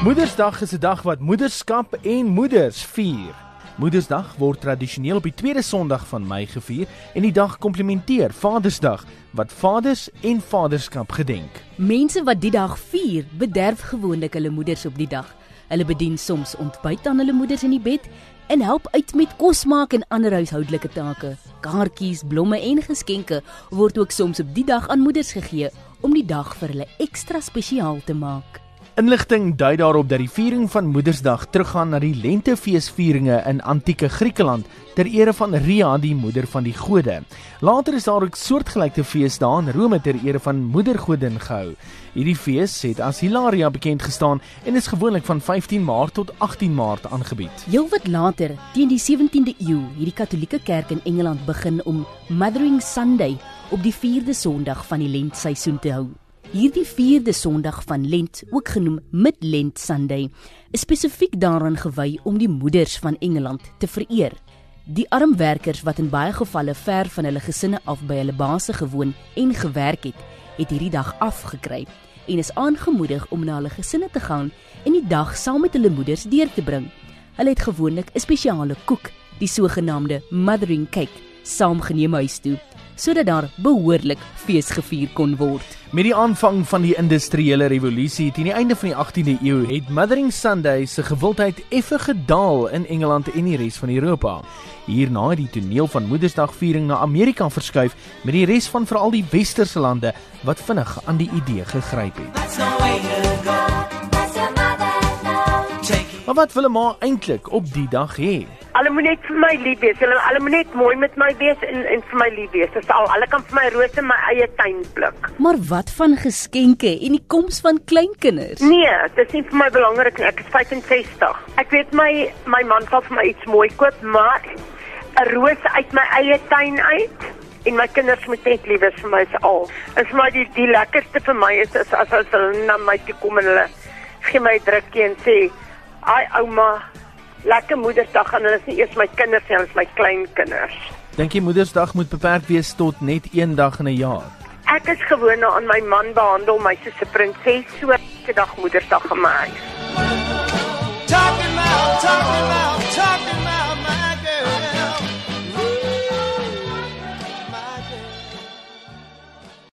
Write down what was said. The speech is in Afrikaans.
Moedersdag is 'n dag wat moederskap en moeders vier. Moedersdag word tradisioneel op die tweede Sondag van Mei gevier en die dag komplementeer Vadersdag wat vaders en vaderskap gedenk. Mense wat die dag vier, bederf gewoonlik hulle moeders op die dag. Hulle bedien soms ontbyt aan hulle moeders in die bed en help uit met kos maak en ander huishoudelike take. Kaartjies, blomme en geskenke word ook soms op die dag aan moeders gegee om die dag vir hulle ekstra spesiaal te maak. Inligting dui daarop dat die viering van Moedersdag teruggaan na die lentefeesvieringe in antieke Griekeland ter ere van Rhea, die moeder van die gode. Later is daar ook soortgelyke feesdae in Rome ter ere van moedergodin gehou. Hierdie fees het as Hilaria bekend gestaan en is gewoonlik van 15 Maart tot 18 Maart aangebied. Heelwat later, teen die 17de eeu, het die Katolieke Kerk in Engeland begin om Mothering Sunday op die 4de Sondag van die lentseisoen te hou. Hierdie 4de Sondag van Lent, ook genoem Mid-Lent Sunday, is spesifiek daaraan gewy om die moeders van Engeland te vereer. Die arm werkers wat in baie gevalle ver van hulle gesinne af by hulle baase gewoon en gewerk het, het hierdie dag afgekry en is aangemoedig om na hulle gesinne te gaan en die dag saam met hulle moeders deur te bring. Hulle het gewoonlik 'n spesiale koek, die sogenaamde mothering cake, saamgeneem huis toe sodat daar behoorlik fees gevier kon word. Met die aanvang van die industriële revolusie teen die einde van die 18de eeu het Mothering Sunday se gewildheid effe gedaal in Engeland en die res van Europa. Hierna het die toneel van Moedersdagviering na Amerika verskuif met die res van veral die westerse lande wat vinnig aan die idee gegryp het. Maar wat wil 'n ma eintlik op die dag hê? Hulle moet net vir my lief wees. Hulle hulle moet net mooi met my wees en en vir my lief wees. Dis al. Hulle kan vir my rose in my eie tuin pluk. Maar wat van geskenke en die koms van kleinkinders? Nee, dit is nie vir my belangrik nie. Ek is 65. Ek weet my my man sal vir my iets mooi koop, maar 'n rose uit my eie tuin uit en my kinders moet net lief wees vir my se al. En vir my die die lekkerste vir my is as as hulle na my toe kom en hulle gee my 'n drukkie en sê, "Ai ouma, lekker Moedersdag en hulle is nie eers my kinders nie, hulle is my kleinkinders. Dink jy Moedersdag moet beperk wees tot net een dag in 'n jaar? Ek is gewoond aan my man behandel my soos 'n prinses, so elke dag Moedersdag in my huis.